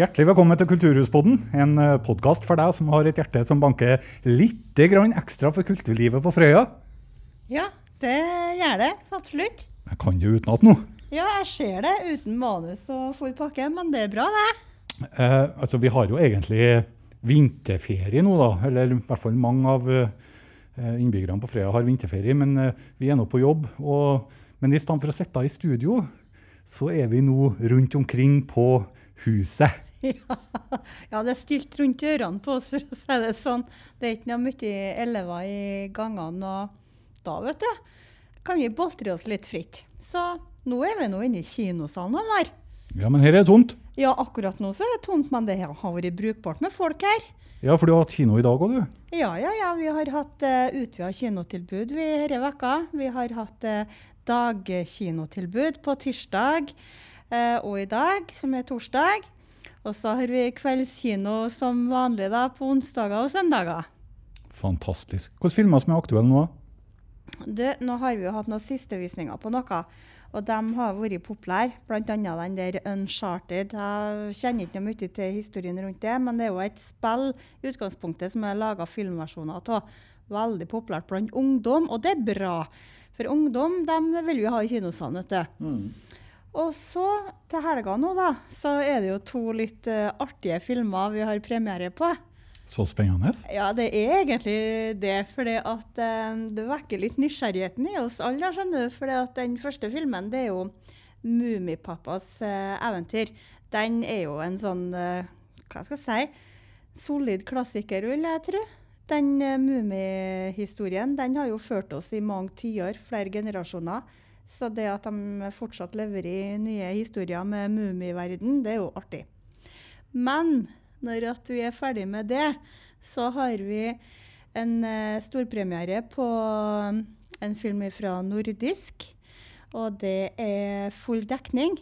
Hjertelig velkommen til Kulturhuspodden, en podkast for deg som har et hjerte som banker litt grann ekstra for kulturlivet på Frøya. Ja, det gjør det. Absolutt. Jeg kan det utenat nå. Ja, jeg ser det uten manus og full pakke, men det er bra, det. Eh, altså, vi har jo egentlig vinterferie nå, da. Eller i hvert fall mange av eh, innbyggerne på Frøya har vinterferie. Men eh, vi er nå på jobb. Og, men i stedet for å sitte i studio, så er vi nå rundt omkring på huset. Ja, ja, det er stilt rundt ørene på oss, for å si det sånn. Det er ikke noe mye elever i gangene. Og da, vet du, kan vi boltre oss litt fritt. Så nå er vi nå inne i kinosalen vår. Ja, men her er det tomt. Ja, akkurat nå så er det tomt, men det har vært brukbart med folk her. Ja, for du har hatt kino i dag òg, du. Ja, ja, ja. Vi har hatt uh, utvida kinotilbud vi denne veka. Vi har hatt uh, dagkinotilbud på tirsdag uh, og i dag, som er torsdag. Og så har vi kveldskino som vanlig da, på onsdager og søndager. Fantastisk. Hvilke filmer som er aktuelle nå? Du, nå har vi jo hatt noen sistevisninger på noe. Og de har vært populære, bl.a. den der Uncharted. Jeg kjenner ikke noe mye til historien rundt det, men det er jo et spill i utgangspunktet som er laga filmversjoner av. Veldig populært blant ungdom, og det er bra. For ungdom de vil jo ha i kinosalen, vet du. Mm. Og så til helga nå, da, så er det jo to litt uh, artige filmer vi har premiere på. Så spennende. Ja, det er egentlig det. For uh, det vekker litt nysgjerrigheten i oss alle. skjønner du, For Den første filmen det er jo Mummipappas uh, eventyr. Den er jo en sånn hva skal jeg si, solid klassiker, vil jeg tro. Den Mummihistorien har jo ført oss i mange tiår, flere generasjoner. Så det at de fortsatt lever i nye historier med Mummiverden, det er jo artig. Men når at vi er ferdig med det, så har vi en uh, storpremiere på en film fra nordisk. Og det er full dekning.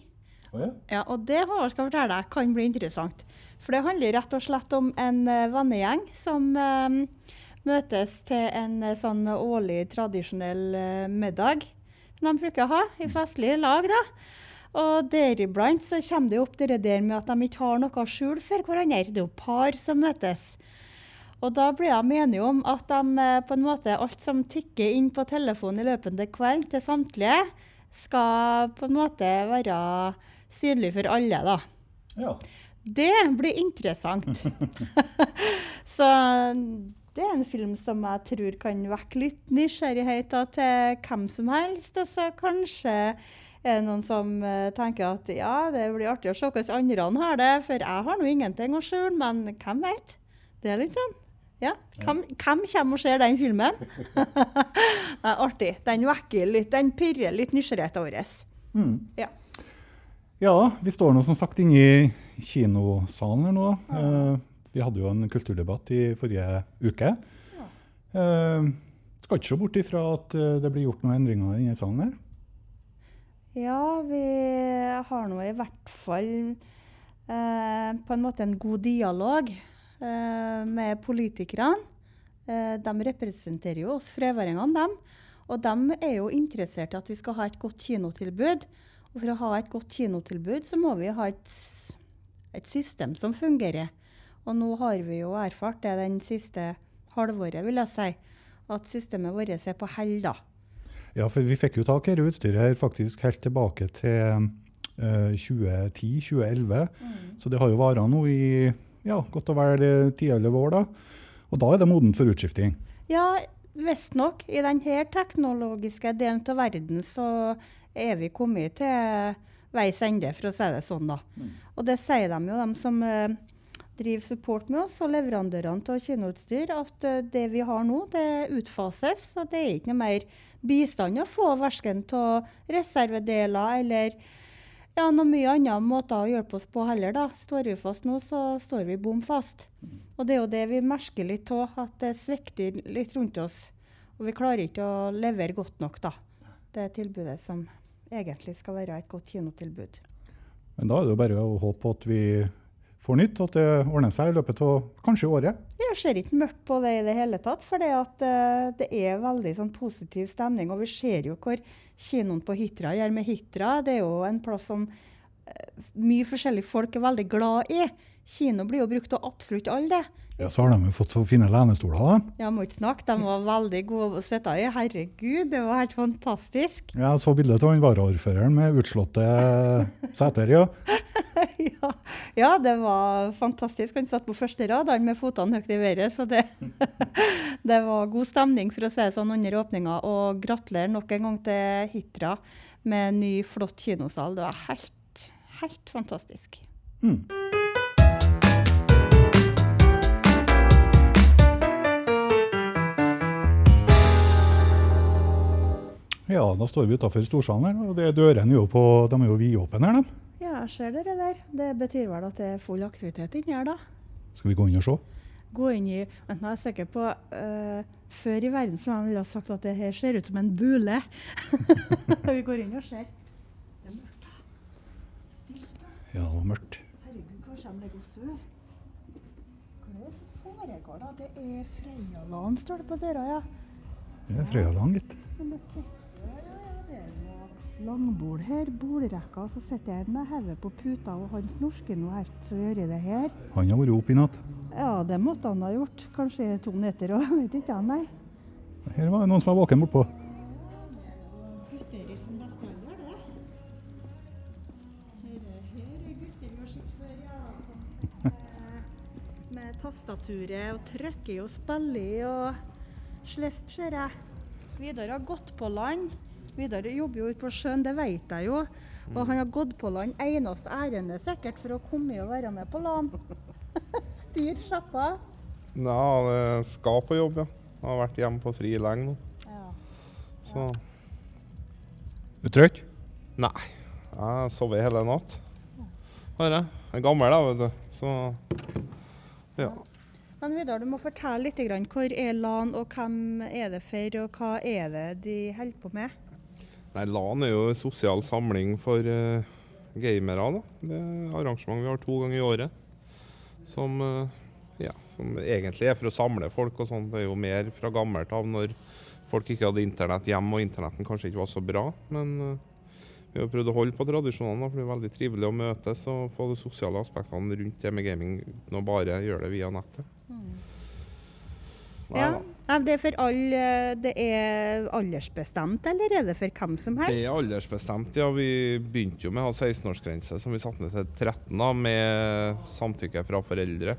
Oh, ja. Ja, og det Håvard skal fortelle deg, kan bli interessant. For det handler rett og slett om en uh, vennegjeng som uh, møtes til en sånn årlig tradisjonell middag de bruker å ha i festlige lag. da. Og deriblant så kommer det opp det der med at de ikke har noe å skjule for hverandre. Det er jo par som møtes. Og da blir de enige om at de på en måte, alt som tikker inn på telefonen i løpende kveld til samtlige, skal på en måte være synlig for alle. da. Ja. Det blir interessant. så det er en film som jeg tror kan vekke litt nysgjerrighet til hvem som helst. Og så kanskje er det noen som uh, tenker at ja, det blir artig å se hvordan andre har det, for jeg har nå ingenting å skjule, men hvem vet? Det er litt sånn. Ja, hvem, hvem kommer og ser den filmen? det er artig. Den vekker litt, den pirrer litt nysgjerrigheten vår. Mm. Ja. ja, vi står nå som sagt inne i kinosalen her nå. Ja. Uh, vi hadde jo en kulturdebatt i forrige uke. Ja. Eh, skal ikke se bort ifra at uh, det blir gjort noen endringer i denne salen her. Ja, vi har nå i hvert fall eh, på en måte en god dialog med politikerne. de representerer jo oss freværingene, dem. Og de er jo interessert i at vi skal ha et godt kinotilbud. Og for å ha et godt kinotilbud, så må vi ha et et system som fungerer. Og nå har vi jo erfart det den siste halvåret, vil jeg si, at systemet vårt er på hell, da. Ja, for vi fikk jo tak i dette utstyret her faktisk helt tilbake til uh, 2010-2011. Så det har jo vart nå i ja, godt og vel 10-11 år, da. Og da er det modent for utskifting. Ja, visstnok. I denne teknologiske delen av verden så er vi kommet til veis ende, for å si det sånn. da. Og det sier de jo, de som eh, driver support med oss, og leverandørene av kinoutstyr, at eh, det vi har nå, det utfases. Og det er ikke noe mer bistand å få, verken av reservedeler eller ja, noen mye andre måter å hjelpe oss på heller. da. Står vi fast nå, så står vi bom fast. Og det er jo det vi merker litt av, at det svikter litt rundt oss. Og vi klarer ikke å levere godt nok, da. Det tilbudet som egentlig skal være et godt kinotilbud. Men da er det jo bare å håpe at vi får nytt, og at det ordner seg i løpet av kanskje året. Jeg ser ikke mørkt på det i det hele tatt, for det, at, uh, det er veldig sånn, positiv stemning. Og vi ser jo hvor kinoen på Hitra gjør med Hitra. Det er jo en plass som uh, mye forskjellige folk er veldig glad i. Kino blir jo brukt av absolutt alle. det. Ja, Så har de jo fått så fine lenestoler, da. Ja, må ikke snakke, de var veldig gode å sitte i. Herregud, det var helt fantastisk. Ja, Jeg så bildet av varaordføreren med utslåtte seter, ja. ja, det var fantastisk. Han satt på første rad med føttene høyt i været. Så det, det var god stemning for å det sånn under åpninga. Og gratulerer nok en gang til Hitra med en ny, flott kinosal. Det var helt, helt fantastisk. Mm. Ja, da står vi utafor storsalen her, og det dørene er jo på, de er jo vidåpne her. De. Ja, jeg ser dere der. Det betyr vel at det er full aktivitet inni her, da. Skal vi gå inn og se? Gå inn i Vent, nå er jeg sikker på uh, Før i verden så ville jeg sagt at det her ser ut som en bule. vi går inn og ser. Det er mørkt, da. Stilt, da. Ja, det var mørkt. Herregud, kanskje de ligger og sover. Hva er det som foregår, da? Det er Frøyaland, står det på døra, ja. Det er Frøyaland, gitt. Ja, langbord her, bordrekka, så sitter jeg med hodet på puta, og han snorker noe helt så gjør jeg det her. Han har vært oppe i natt. Ja, det måtte han ha gjort. Kanskje to netter òg, vet ikke jeg, nei. Her var det noen som var våken bortpå. Tastaturet og trykker og spiller og slest, ser jeg. Vidar har gått på land. Vidar jobber jo ute på sjøen, det vet jeg jo. Og han har gått på land eneste ærende sikkert for å komme og være med på LAN. Styr sjappa. Ja, det skal på jobb, ja. Jeg har vært hjemme på fri lenge nå. Ja. Så du trøtt? Nei. Jeg har sovet hele natt. Har jeg. Jeg er gammel, da, vet du. Så ja. Men Vidar, du må fortelle litt. Grann. Hvor er LAN, og hvem er det for, og hva er det de holder på med? Nei, LAN er jo en sosial samling for uh, gamere. da. Det er arrangement vi har to ganger i året. Som, uh, ja, som egentlig er for å samle folk og sånn. Det er jo mer fra gammelt av når folk ikke hadde internett hjemme og internetten kanskje ikke var så bra. Men uh, vi har prøvd å holde på tradisjonene, da, for det er veldig trivelig å møtes og få de sosiale aspektene rundt det med gaming nå bare gjør det via nettet. Nei, Ja, da. Nei, Det er for alle, det er aldersbestemt, eller er det for hvem som helst? Det er aldersbestemt, ja. Vi begynte jo med å ha 16-årsgrense, som vi satte ned til 13 da, med samtykke fra foreldre.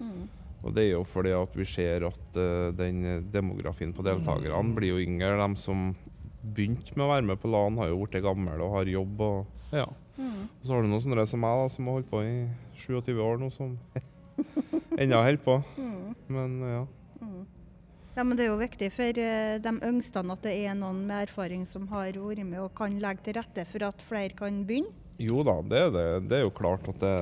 Mm. Og det er jo fordi at vi ser at uh, den demografien på deltakerne blir jo yngre. De som begynte med å være med på LAN, har jo blitt gamle og har jobb. Og, ja. Mm. og så har du noen sånne som meg, da, som har holdt på i 27 år nå, som ennå holder på. Mm. Men ja. Ja, men Det er jo viktig for eh, de yngste at det er noen med erfaring som har vært med og kan legge til rette for at flere kan begynne. Jo da, det er det. Det er jo klart at det,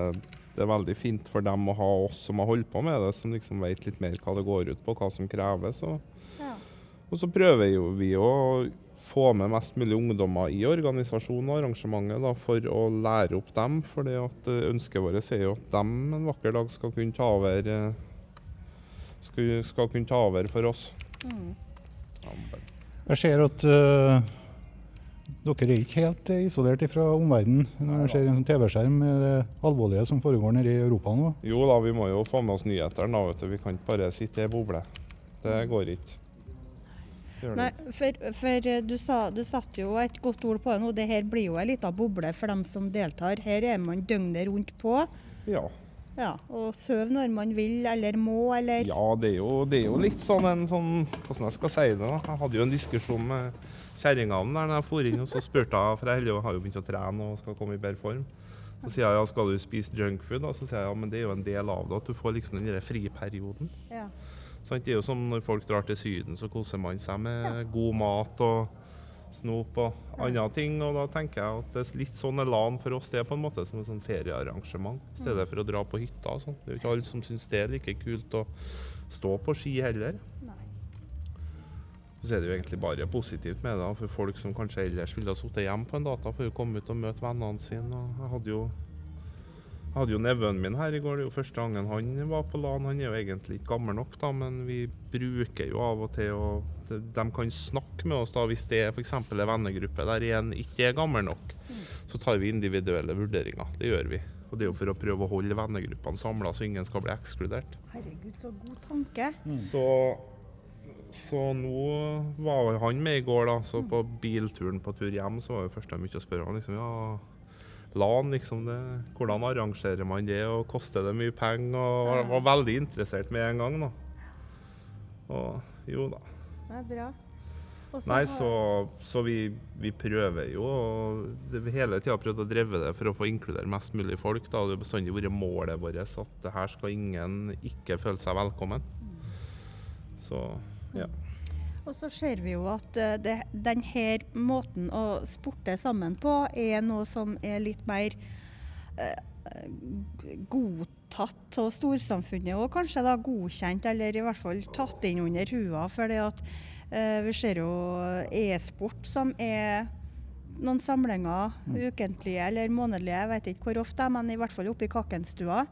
det er veldig fint for dem å ha oss som har holdt på med det, som liksom vet litt mer hva det går ut på, hva som kreves. Og, Ja. og så prøver jo vi å få med mest mulig ungdommer i organisasjonen og arrangementet da, for å lære opp dem. For ønsket vårt er jo at de en vakker dag skal kunne ta over eh, skal, skal kunne ta over for oss. Mm. Jeg ser at uh, Dere er ikke helt isolert fra omverdenen når dere ser en sånn TV-skjerm med det alvorlige som foregår nede i Europa nå? Jo da, vi må jo få med oss nyhetene. da, vet du. Vi kan ikke bare sitte i ei boble. Det går ikke. Nei, for, for eh, du, sa, du satte jo et godt ord på det nå. Det her blir jo ei lita boble for dem som deltar. Her er man døgnet rundt på. Ja. Ja, og sover når man vil eller må, eller Ja, det er, jo, det er jo litt sånn en sånn Hvordan jeg skal si det? da? Jeg hadde jo en diskusjon med kjerringa om der når jeg for inn, og så spurte jeg, for jeg har jo begynt å trene og skal komme i bedre form. Så sier jeg ja, skal du spise junkfood? Da? Så sier jeg ja, men det er jo en del av det, at du får liksom den der friperioden. Ja. Sant? Det er jo som når folk drar til Syden, så koser man seg med god mat og snop og andre ting. Og da tenker jeg at det er litt sånn er LAN for oss. Det er på en måte som et sånn feriearrangement, i stedet for å dra på hytta og sånn. Det er jo ikke alle som syns det er like kult å stå på ski heller. Så er det jo egentlig bare positivt med det, for folk som kanskje ellers ville ha sittet hjemme på en data for å komme ut og møte vennene sine. Og jeg hadde jo jeg hadde jo nevøen min her i går. Det er jo første gangen han var på LAN. Han er jo egentlig ikke gammel nok, da, men vi bruker jo av og til og de, kan snakke med oss da hvis det er f.eks. en vennegruppe der en ikke er gammel nok. Så tar vi individuelle vurderinger. Det gjør vi. Og det er jo for å prøve å holde vennegruppene samla, så ingen skal bli ekskludert. Herregud, så god tanke. Så, så nå var han med i går, da. Så på bilturen på tur hjem så var det første jeg begynte å spørre han liksom, ja, LAN, liksom det, hvordan arrangerer man det, og koster det mye penger? Og jeg var veldig interessert med en gang, da. Og jo da. Det er bra. Også Nei, så, så vi, vi prøver jo og det, vi hele tida prøvd å drive det for å få inkludere mest mulig folk. Da. Det har bestandig vært målet vårt at det her skal ingen ikke føle seg velkommen. Så ja. Og så ser vi jo at eh, det, denne måten å sporte sammen på er noe som er litt mer eh, godtatt av storsamfunnet, og kanskje da godkjent, eller i hvert fall tatt inn under hua. For eh, vi ser jo e-sport som er noen samlinger ukentlige eller månedlige, jeg vet ikke hvor ofte, men i hvert fall oppe i Kakkenstua.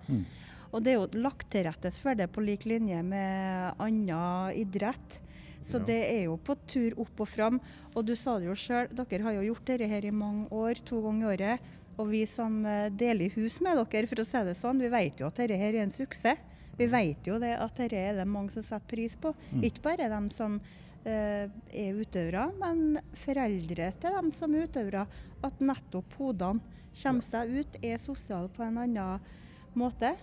Og det er jo lagt til rettes for det på lik linje med annen idrett. Så Ja. det er jo på tur opp og fram. Og du sa det jo sjøl, dere har jo gjort dette her i mange år, to ganger i året. Og vi som eh, deler hus med dere, for å si det sånn, vi vet jo at dette her er en suksess. Vi vet jo det at dette er det mange som setter pris på. Mm. Ikke bare dem som eh, er utøvere, men foreldre til dem som er utøvere. At nettopp hodene kommer seg ut, er sosiale på en annen måte.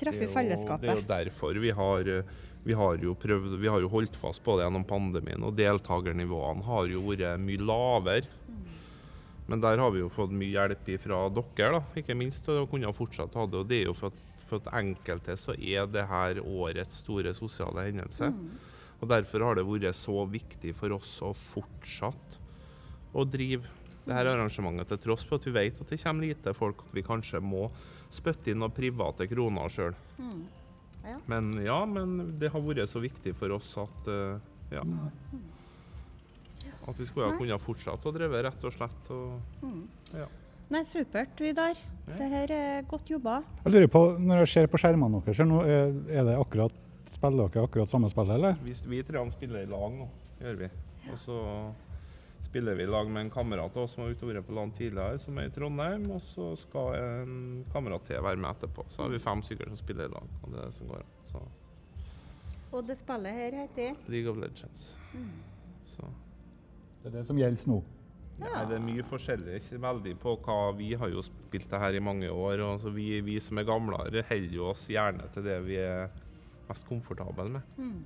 Treffer er fellesskapet. Det er jo derfor vi har, eh, vi har jo prøvd Vi har jo holdt fast på det gjennom pandemien, og deltakernivåene har jo vært mye lavere. Men der har vi jo fått mye hjelp fra dere, da, ikke minst, og kunne fortsatt ha det. Og det er jo for at, for at enkelte så er det her årets store sosiale hendelse. Og derfor har det vært så viktig for oss å fortsette å drive det her arrangementet, til tross for at vi vet at det kommer lite folk, at vi kanskje må spytte inn noen private kroner sjøl. Mm. Ja. Men ja, men det har vært så viktig for oss at eh, ja. At vi skulle ha kunnet fortsette å drive, rett og slett. Og, Mm. ja. Nei, supert, Vidar. Det her er godt jobba. Jeg lurer på, Når jeg ser på skjermene deres, nå, er, er det akkurat, spiller dere akkurat samme spillet, eller? Vi, vi tre spiller i lag nå, gjør vi. Og så spiller vi i lag med en kamerat av oss som har vært på land tidligere, som er i Trondheim. Og så skal en kamerat til være med etterpå. Så har vi fem stykker som spiller i lag. Og det er det som går an. Så Og det spillet her heter League of Legends. Mm. Så. Det er det som gjelder nå. Nei, det er mye forskjellig. Ikke veldig på hva Vi har jo spilt det her i mange år. og så vi, vi som er gamlere, holder jo oss gjerne til det vi er mest komfortable med. Mm.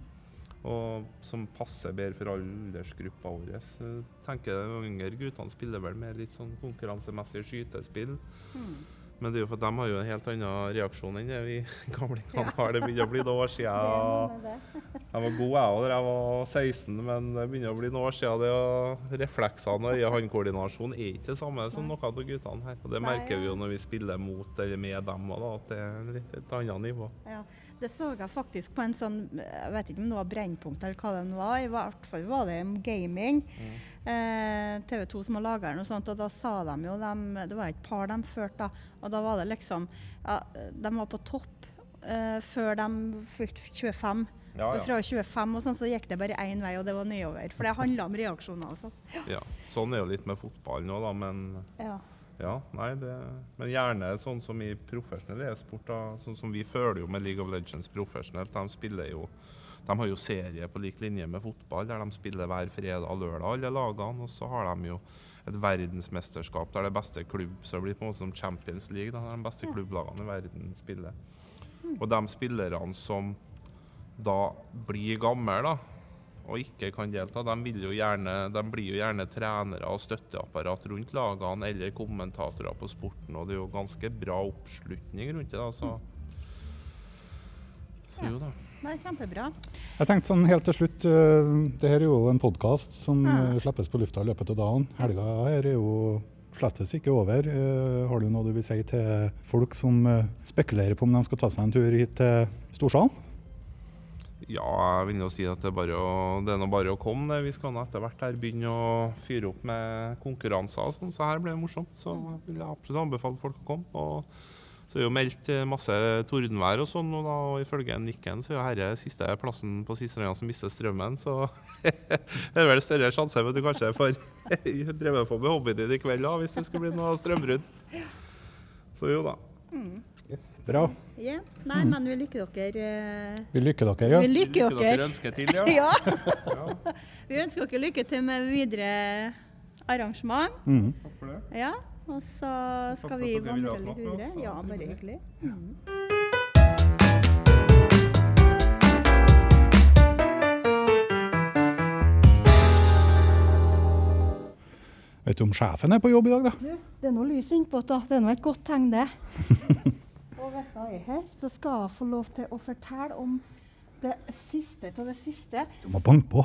Og som passer bedre for aldersgruppa vår. Jeg tenker De yngre guttene spiller vel mer litt sånn konkurransemessig skytespill. Mm. Men det er jo for de har jo en helt annen reaksjon enn det vi gamlingene har. Det begynner å bli noen år siden. Jeg var god jeg òg da jeg var 16, men det begynner å bli noen år siden. Det, refleksene og øye-hånd-koordinasjon er ikke det samme som noen av guttene her. Og Det merker vi jo når vi spiller mot eller med dem òg, at det er et litt annet nivå. Ja, det så jeg faktisk på en sånn Jeg vet ikke om det var Brennpunkt eller hva det var. I hvert fall var det om gaming. Eh, TV 2 som har laga den, og sånt, og da sa de jo dem, Det var et par de førte, da. Og da var det liksom ja, De var på topp eh, før de fylte 25. Ja, ja. Fra 25 og sånn, så gikk det bare én vei, og det var nedover. For det handla om reaksjoner og sånn. Ja, sånn er jo litt med fotball nå, da, men Ja. nei, det, men gjerne sånn som i profesjonell e-sport. Sånn som vi føler jo med League of Legends profesjonelt. De spiller jo de har jo serie på lik linje med fotball, der de spiller hver fredag og lørdag, alle lagene. Og så har de jo et verdensmesterskap der det beste klubb så det blir på en måte som Champions League, da, der de beste klubblagene i verden spiller. Og de spillerne som da blir gamle, da, og ikke kan delta, de, vil jo gjerne, de blir jo gjerne trenere og støtteapparat rundt lagene eller kommentatorer på sporten, og det er jo ganske bra oppslutning rundt det. Altså. så, så jo da. Nei, kjempebra. Jeg tenkte sånn helt til slutt, uh, det her er jo en podkast som Ja. eh, slippes på lufta i løpet av dagen. Helga her er jo slettes ikke over. Eh, har du noe du vil si til folk som eh, spekulerer på om de skal ta seg en tur hit til Storsalen? Ja, jeg vil jo si at det er, bare å, det er nå bare å komme. det. Vi skal nå etter hvert her begynne å fyre opp med konkurranser sånn, så her blir det morsomt. Så jeg vil jeg absolutt anbefale folk å komme. Og så er jo meldt masse tordenvær og sånn, og da, og ifølge Nikken så er jo dette siste plassen på Sistranda som mister strømmen, så det er vel større sjanse for at du kanskje får drevet på med hobbyen din i kveld da, hvis det skulle bli noe strømbrudd. Så jo da. Mm. Bra. Ja. Nei, men vi lykker dere eh, Vi lykker dere, ja. Vi lykker Lykker dere. dere ønsker til, ja. ja. Vi ønsker dere lykke til med videre arrangement. Mm. Takk for det. Ja, og så skal vi vandre litt videre. Ja, bare Hyggelig. Mhm. Vet du om sjefen er på jobb i dag, da? Du, det er noe lys innpå, da. Det er nå et godt tegn, det. hvis jeg er her, så skal jeg få lov til å fortelle om det siste av det siste. Du må banke på.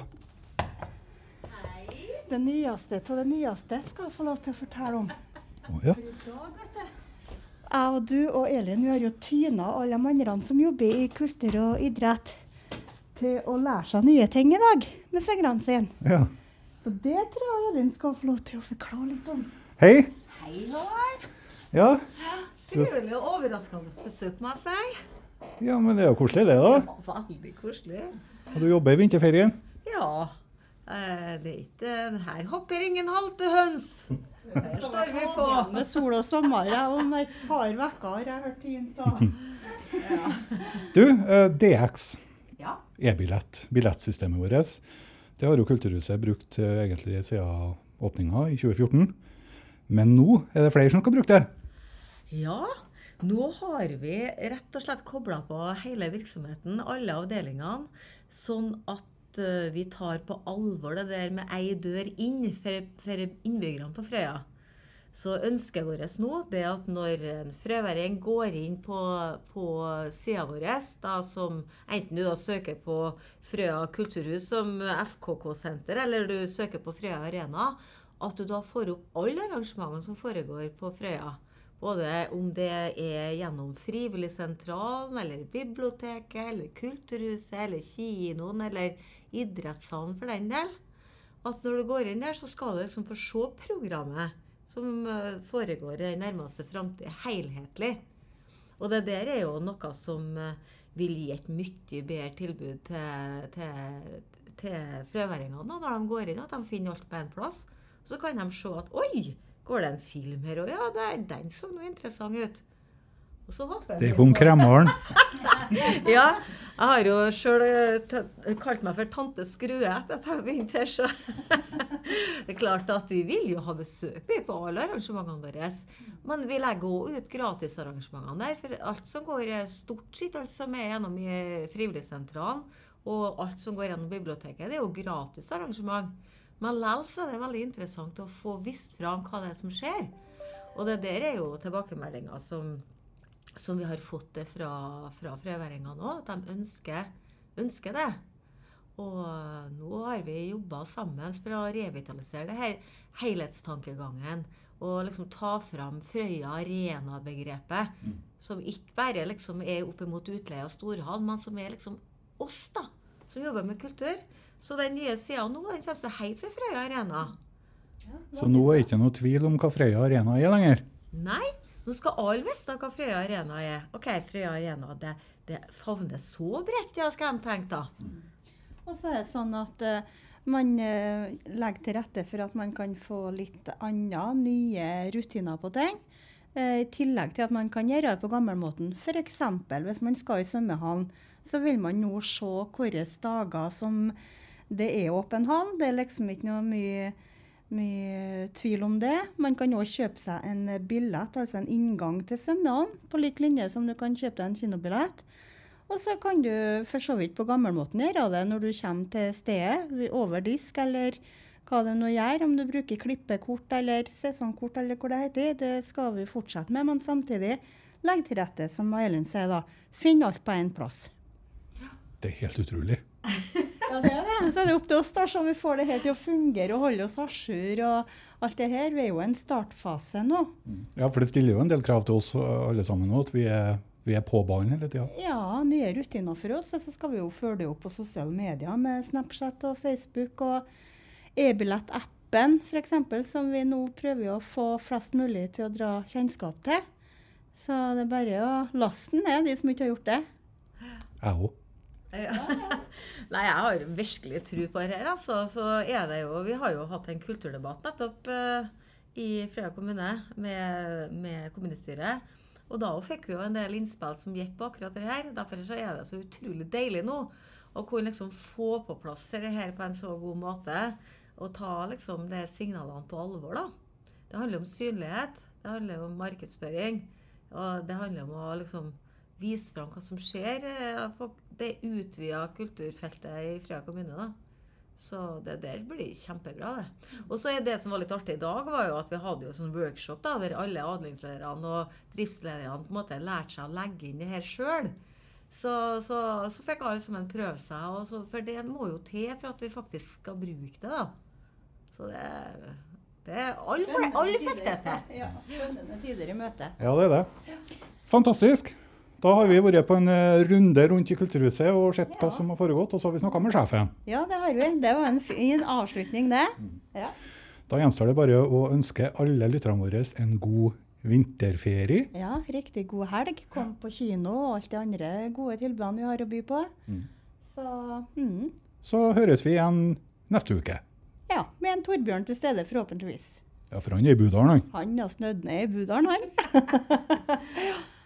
Hei. Det nyeste av det nyeste skal jeg få lov til å fortelle om. Å, ja. Jeg og du og Elin vi har jo tyna alle de andre som jobber i kultur og idrett, til å lære seg nye ting i dag med fingrene sine. ja. Så det tror jeg Elin skal få lov til å forklare litt om. Hei. Hei, Håvard. Ja. Trivelig og overraskende besøk, må jeg si. ja, men det er jo koselig det, da. Veldig koselig. Og du jobber i vinterferien? Ja. Eh, det er ikke Her hopper ingen halte høns. Her står vi på. Med sol og sommer. ja, Om et par uker har jeg hørt av. Du, eh, DX, Ja. e-billett, billettsystemet vårt, det har jo Kulturhuset brukt eh, egentlig siden åpninga i 2014. Men nå er det flere som skal bruke det. Ja, nå har vi rett og slett kobla på hele virksomheten, alle avdelingene, sånn at eh, vi tar på alvor det der med ei dør inn for, for innbyggerne på Frøya. Så ønsket vårt nå det at når en frøværing går inn på, på sida vår, da som enten du da søker på Frøya kulturhus som FKK-senter, eller du søker på Frøya Arena, at du da får opp alle arrangementene som foregår på Frøya. Både om det er gjennom Frivilligsentralen, eller biblioteket, eller Kulturhuset, eller kinoen, eller idrettssalen for den del. At når du går inn der, så skal du liksom få se programmet som eh, foregår i den nærmeste framtid, helhetlig. Og det der er jo noe som eh, vil gi et mye bedre tilbud til, til, til frøværingene når de går inn, at de finner alt på én plass. Så kan de se at oi, går det en film her òg? Ja, det, den så noe interessant ut. Det er kom kremmeren. ja, jeg har jo sjøl kalt meg for tante Skrue etter at jeg begynte her, så det er klart at vi vil jo ha besøk vi, på alle arrangementene våre. Men vi legger òg ut gratisarrangementene der. For alt som går er stort sett alt som er gjennom i Frivilligsentralen, og alt som går gjennom biblioteket, det er jo gratis arrangement. Men likevel så er det veldig interessant å få visst fram hva det er som skjer. Og det der er jo tilbakemeldinger som som vi har fått det fra, fra frøværingene òg, at de ønsker, ønsker det. Og nå har vi jobba sammen for å revitalisere det her helhetstankegangen. Og liksom ta fram Frøya arena-begrepet. Som ikke bare liksom er opp mot utleie av storhall, men som er liksom oss, da. Som jobber med kultur. Så den nye sida nå den kommer seg helt fra Frøya arena. Så nå er det ikke noe tvil om hva Frøya Arena er lenger. Nei, Nå skal alle vite hva Frøya Arena er. OK, Frøya Arena, det, det favner så bredt, ja, skal de tenke da. Og så er det sånn at uh, man uh, legger til rette for at man kan få litt andre, nye rutiner på ting. Eh, I tillegg til at man kan gjøre det på gammelmåten. F.eks. hvis man skal i svømmehallen, så vil man nå se hvilke dager som det er åpen hall. Det er liksom ikke noe mye, mye tvil om det. Man kan òg kjøpe seg en billett, altså en inngang til svømmehallen, på lik linje som du kan kjøpe deg en kinobillett. Og så kan du for så vidt på gammelmåten gjøre det når du kommer til stedet, over disk eller hva det nå gjør, om du bruker klippekort eller sesongkort eller hva det heter. Det skal vi fortsette med, men samtidig legge til rette, som Elin sier da. Finn alt på én plass. Det er helt utrolig. Ja, det er det. Så er det opp til oss da, så vi får det her til å fungere og holde oss à jour og alt det her. Vi er jo i en startfase nå. Ja, for det stiller jo en del krav til oss alle sammen nå, at vi er, vi er på ballen hele tida. Ja, nye rutiner for oss. Og så skal vi jo følge det opp på sosiale medier med Snapchat og Facebook og e-billettappen f.eks., som vi nå prøver å få flest mulig til å dra kjennskap til. Så det er bare å laste den ned, de som ikke har gjort det. Jeg òg. Ja. Nei, jeg har virkelig tro på det her. Altså. Så er det jo, vi har jo hatt en kulturdebatt nettopp eh, i Frøya kommune med, med kommunestyret. Og da fikk vi jo en del innspill som gikk på akkurat det her. Derfor så er det så utrolig deilig nå å kunne liksom få på plass det her på en så god måte. Og ta liksom de signalene på alvor, da. Det handler om synlighet. Det handler om markedsføring. Og det handler om å liksom vise fram hva som skjer eh, på det utvida kulturfeltet i Frøya kommune. da. Så det der blir kjempebra, det. Og så er det som var litt artig i dag, var jo at vi hadde jo sånn workshop da, der alle avdelingslederne og driftslederne på en måte lærte seg å legge inn det her sjøl. Så, så, så, fikk alle sammen prøve seg, så, for det må jo til for at vi faktisk skal bruke det. da. Så det, det Alle, alle fikk det til. Ja, spennende tider i møte. Ja, det er det. Fantastisk. Da har vi vært på en eh, runde rundt i Kulturhuset og sett hva som har foregått, og så har vi snakka med sjefen. Ja, det har vi. Det var en fin avslutning, det. Ja. Da gjenstår det bare å ønske alle lytterne våre en god vinterferie. ja, riktig god helg. Kom på kino og alt de andre gode tilbudene vi har å by på. Mm. Så mm. Så høres vi igjen neste uke. ja, med en Torbjørn til stede, forhåpentligvis. Ja, for han er i Budalen, han. Han har snødd ned i Budalen, han.